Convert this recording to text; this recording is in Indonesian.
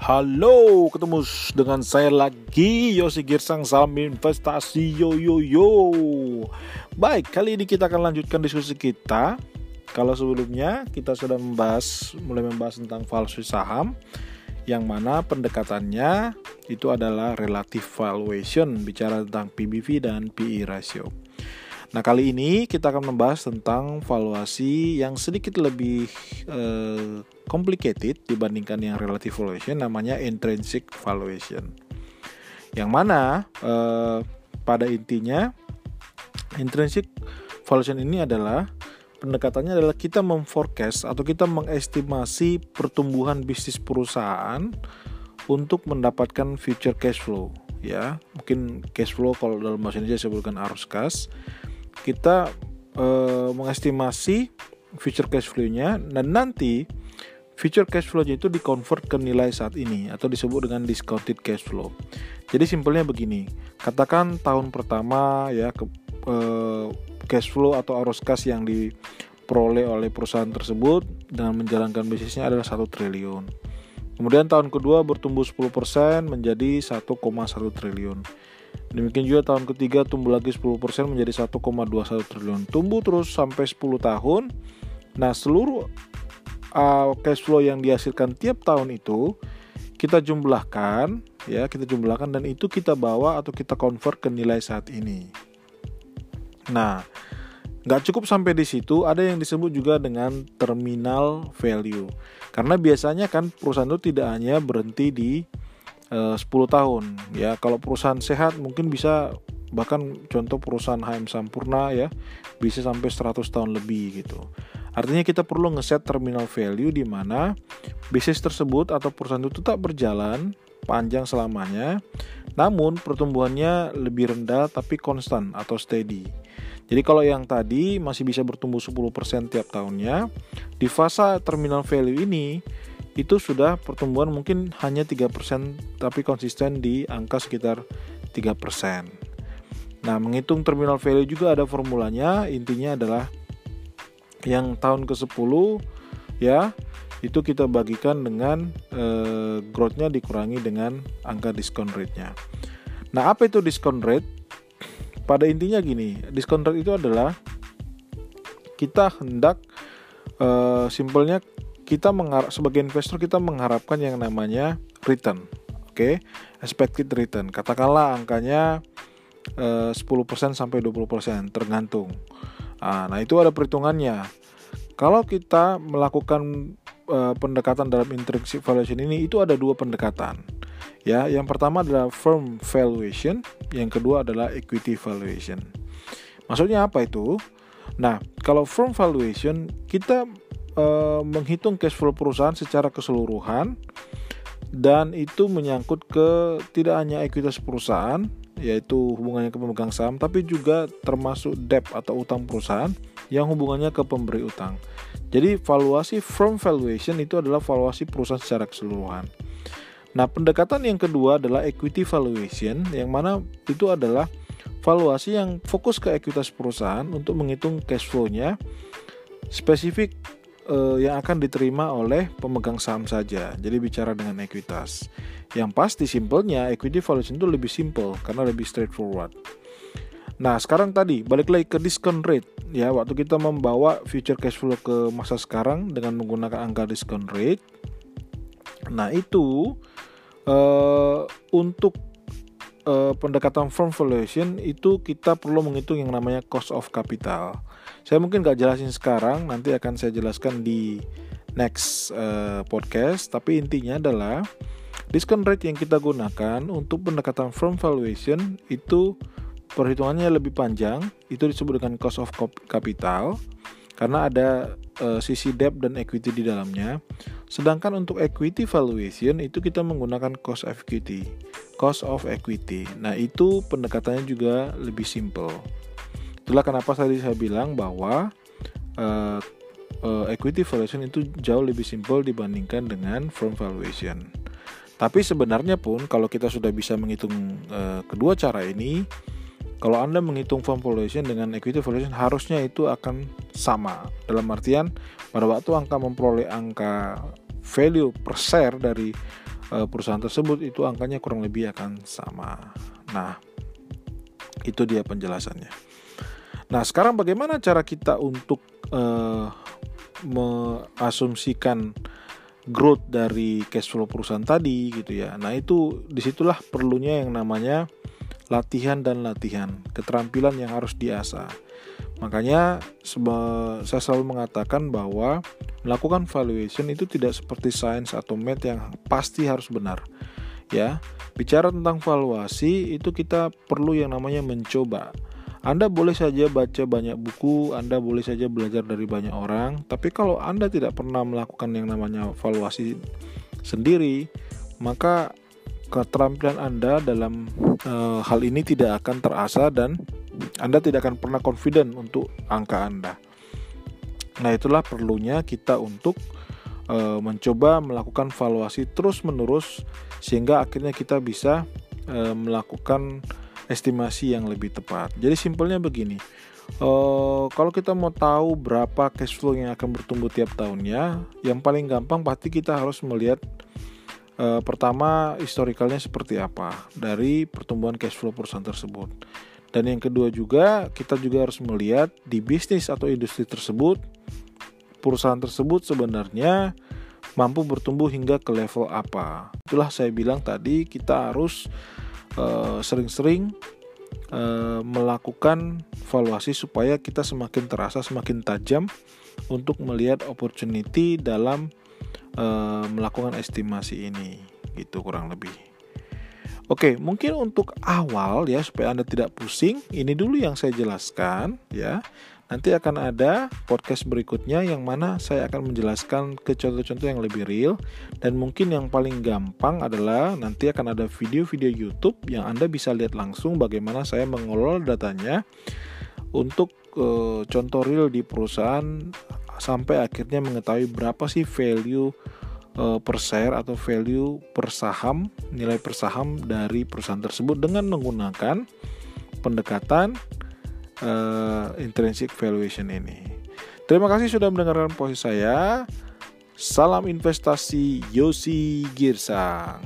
Halo, ketemu dengan saya lagi Yosi Girsang Salam Investasi Yo Yo Yo. Baik, kali ini kita akan lanjutkan diskusi kita. Kalau sebelumnya kita sudah membahas mulai membahas tentang valuasi saham yang mana pendekatannya itu adalah relative valuation bicara tentang PBV dan PE ratio. Nah, kali ini kita akan membahas tentang valuasi yang sedikit lebih uh, complicated dibandingkan yang relative valuation namanya intrinsic valuation. Yang mana uh, pada intinya intrinsic valuation ini adalah pendekatannya adalah kita memforecast atau kita mengestimasi pertumbuhan bisnis perusahaan untuk mendapatkan future cash flow ya mungkin cash flow kalau dalam bahasa Indonesia disebutkan arus kas kita e, mengestimasi future cash flow-nya dan nanti future cash flow-nya itu dikonvert ke nilai saat ini atau disebut dengan discounted cash flow. Jadi simpelnya begini, katakan tahun pertama ya ke, e, cash flow atau arus kas yang diperoleh oleh perusahaan tersebut dengan menjalankan bisnisnya adalah satu triliun. Kemudian tahun kedua bertumbuh 10% menjadi 1,1 triliun. Demikian juga tahun ketiga tumbuh lagi 10% menjadi 1,21 triliun. Tumbuh terus sampai 10 tahun. Nah, seluruh uh, cash flow yang dihasilkan tiap tahun itu kita jumlahkan, ya, kita jumlahkan dan itu kita bawa atau kita convert ke nilai saat ini. Nah, nggak cukup sampai di situ, ada yang disebut juga dengan terminal value. Karena biasanya kan perusahaan itu tidak hanya berhenti di 10 eh, tahun ya kalau perusahaan sehat mungkin bisa bahkan contoh perusahaan HM Sampurna ya bisa sampai 100 tahun lebih gitu artinya kita perlu ngeset terminal value di mana bisnis tersebut atau perusahaan itu tetap berjalan panjang selamanya namun pertumbuhannya lebih rendah tapi konstan atau steady jadi kalau yang tadi masih bisa bertumbuh 10% tiap tahunnya di fase terminal value ini itu sudah pertumbuhan mungkin hanya 3% tapi konsisten di angka sekitar 3%. Nah, menghitung terminal value juga ada formulanya, intinya adalah yang tahun ke-10 ya, itu kita bagikan dengan eh, growth-nya dikurangi dengan angka discount rate-nya. Nah, apa itu discount rate? Pada intinya gini, discount rate itu adalah kita hendak eh, simpelnya kita mengharap sebagai investor kita mengharapkan yang namanya return oke okay? expected return katakanlah angkanya eh, 10% sampai 20% tergantung nah, nah itu ada perhitungannya. Kalau kita melakukan uh, pendekatan dalam intrinsic valuation ini itu ada dua pendekatan. Ya yang pertama adalah firm valuation yang kedua adalah equity valuation. Maksudnya apa itu? Nah kalau firm valuation kita uh, menghitung cash flow perusahaan secara keseluruhan dan itu menyangkut ke tidak hanya ekuitas perusahaan yaitu hubungannya ke pemegang saham tapi juga termasuk debt atau utang perusahaan yang hubungannya ke pemberi utang. Jadi valuasi from valuation itu adalah valuasi perusahaan secara keseluruhan. Nah, pendekatan yang kedua adalah equity valuation yang mana itu adalah valuasi yang fokus ke ekuitas perusahaan untuk menghitung cash flow-nya spesifik uh, yang akan diterima oleh pemegang saham saja. Jadi bicara dengan ekuitas. Yang pasti simpelnya equity valuation itu lebih simple karena lebih straightforward. Nah, sekarang tadi balik lagi ke discount rate ya, waktu kita membawa future cash flow ke masa sekarang dengan menggunakan angka discount rate. Nah, itu uh, untuk uh, pendekatan firm valuation itu kita perlu menghitung yang namanya cost of capital. Saya mungkin gak jelasin sekarang, nanti akan saya jelaskan di next uh, podcast. Tapi intinya adalah discount rate yang kita gunakan untuk pendekatan firm valuation itu perhitungannya lebih panjang. Itu disebut dengan cost of capital karena ada uh, sisi debt dan equity di dalamnya. Sedangkan untuk equity valuation itu kita menggunakan cost of equity, cost of equity. Nah, itu pendekatannya juga lebih simple. Itulah kenapa tadi saya bilang bahwa uh, uh, equity valuation itu jauh lebih simpel dibandingkan dengan firm valuation. Tapi sebenarnya pun kalau kita sudah bisa menghitung uh, kedua cara ini, kalau Anda menghitung firm valuation dengan equity valuation harusnya itu akan sama. Dalam artian pada waktu angka memperoleh angka value per share dari uh, perusahaan tersebut itu angkanya kurang lebih akan sama. Nah, itu dia penjelasannya. Nah, sekarang bagaimana cara kita untuk uh, mengasumsikan growth dari cash flow perusahaan tadi gitu ya. Nah, itu di situlah perlunya yang namanya latihan dan latihan, keterampilan yang harus diasah. Makanya saya selalu mengatakan bahwa melakukan valuation itu tidak seperti sains atau math yang pasti harus benar. Ya, bicara tentang valuasi itu kita perlu yang namanya mencoba. Anda boleh saja baca banyak buku, Anda boleh saja belajar dari banyak orang, tapi kalau Anda tidak pernah melakukan yang namanya valuasi sendiri, maka keterampilan Anda dalam e, hal ini tidak akan terasa dan anda tidak akan pernah confident untuk angka Anda. Nah, itulah perlunya kita untuk e, mencoba melakukan valuasi terus-menerus sehingga akhirnya kita bisa e, melakukan estimasi yang lebih tepat. Jadi simpelnya begini. Uh, kalau kita mau tahu berapa cash flow yang akan bertumbuh tiap tahunnya, yang paling gampang pasti kita harus melihat uh, pertama historikalnya seperti apa dari pertumbuhan cash flow perusahaan tersebut. Dan yang kedua juga kita juga harus melihat di bisnis atau industri tersebut perusahaan tersebut sebenarnya mampu bertumbuh hingga ke level apa. Itulah saya bilang tadi kita harus sering-sering uh, melakukan valuasi supaya kita semakin terasa semakin tajam untuk melihat opportunity dalam uh, melakukan estimasi ini gitu kurang lebih. Oke, mungkin untuk awal ya supaya Anda tidak pusing, ini dulu yang saya jelaskan ya. Nanti akan ada podcast berikutnya yang mana saya akan menjelaskan ke contoh-contoh yang lebih real. Dan mungkin yang paling gampang adalah nanti akan ada video-video YouTube yang Anda bisa lihat langsung bagaimana saya mengelola datanya untuk e, contoh real di perusahaan sampai akhirnya mengetahui berapa sih value uh, per share atau value per saham, nilai per saham dari perusahaan tersebut dengan menggunakan pendekatan uh, intrinsic valuation ini. Terima kasih sudah mendengarkan posisi saya. Salam investasi Yosi Girsang.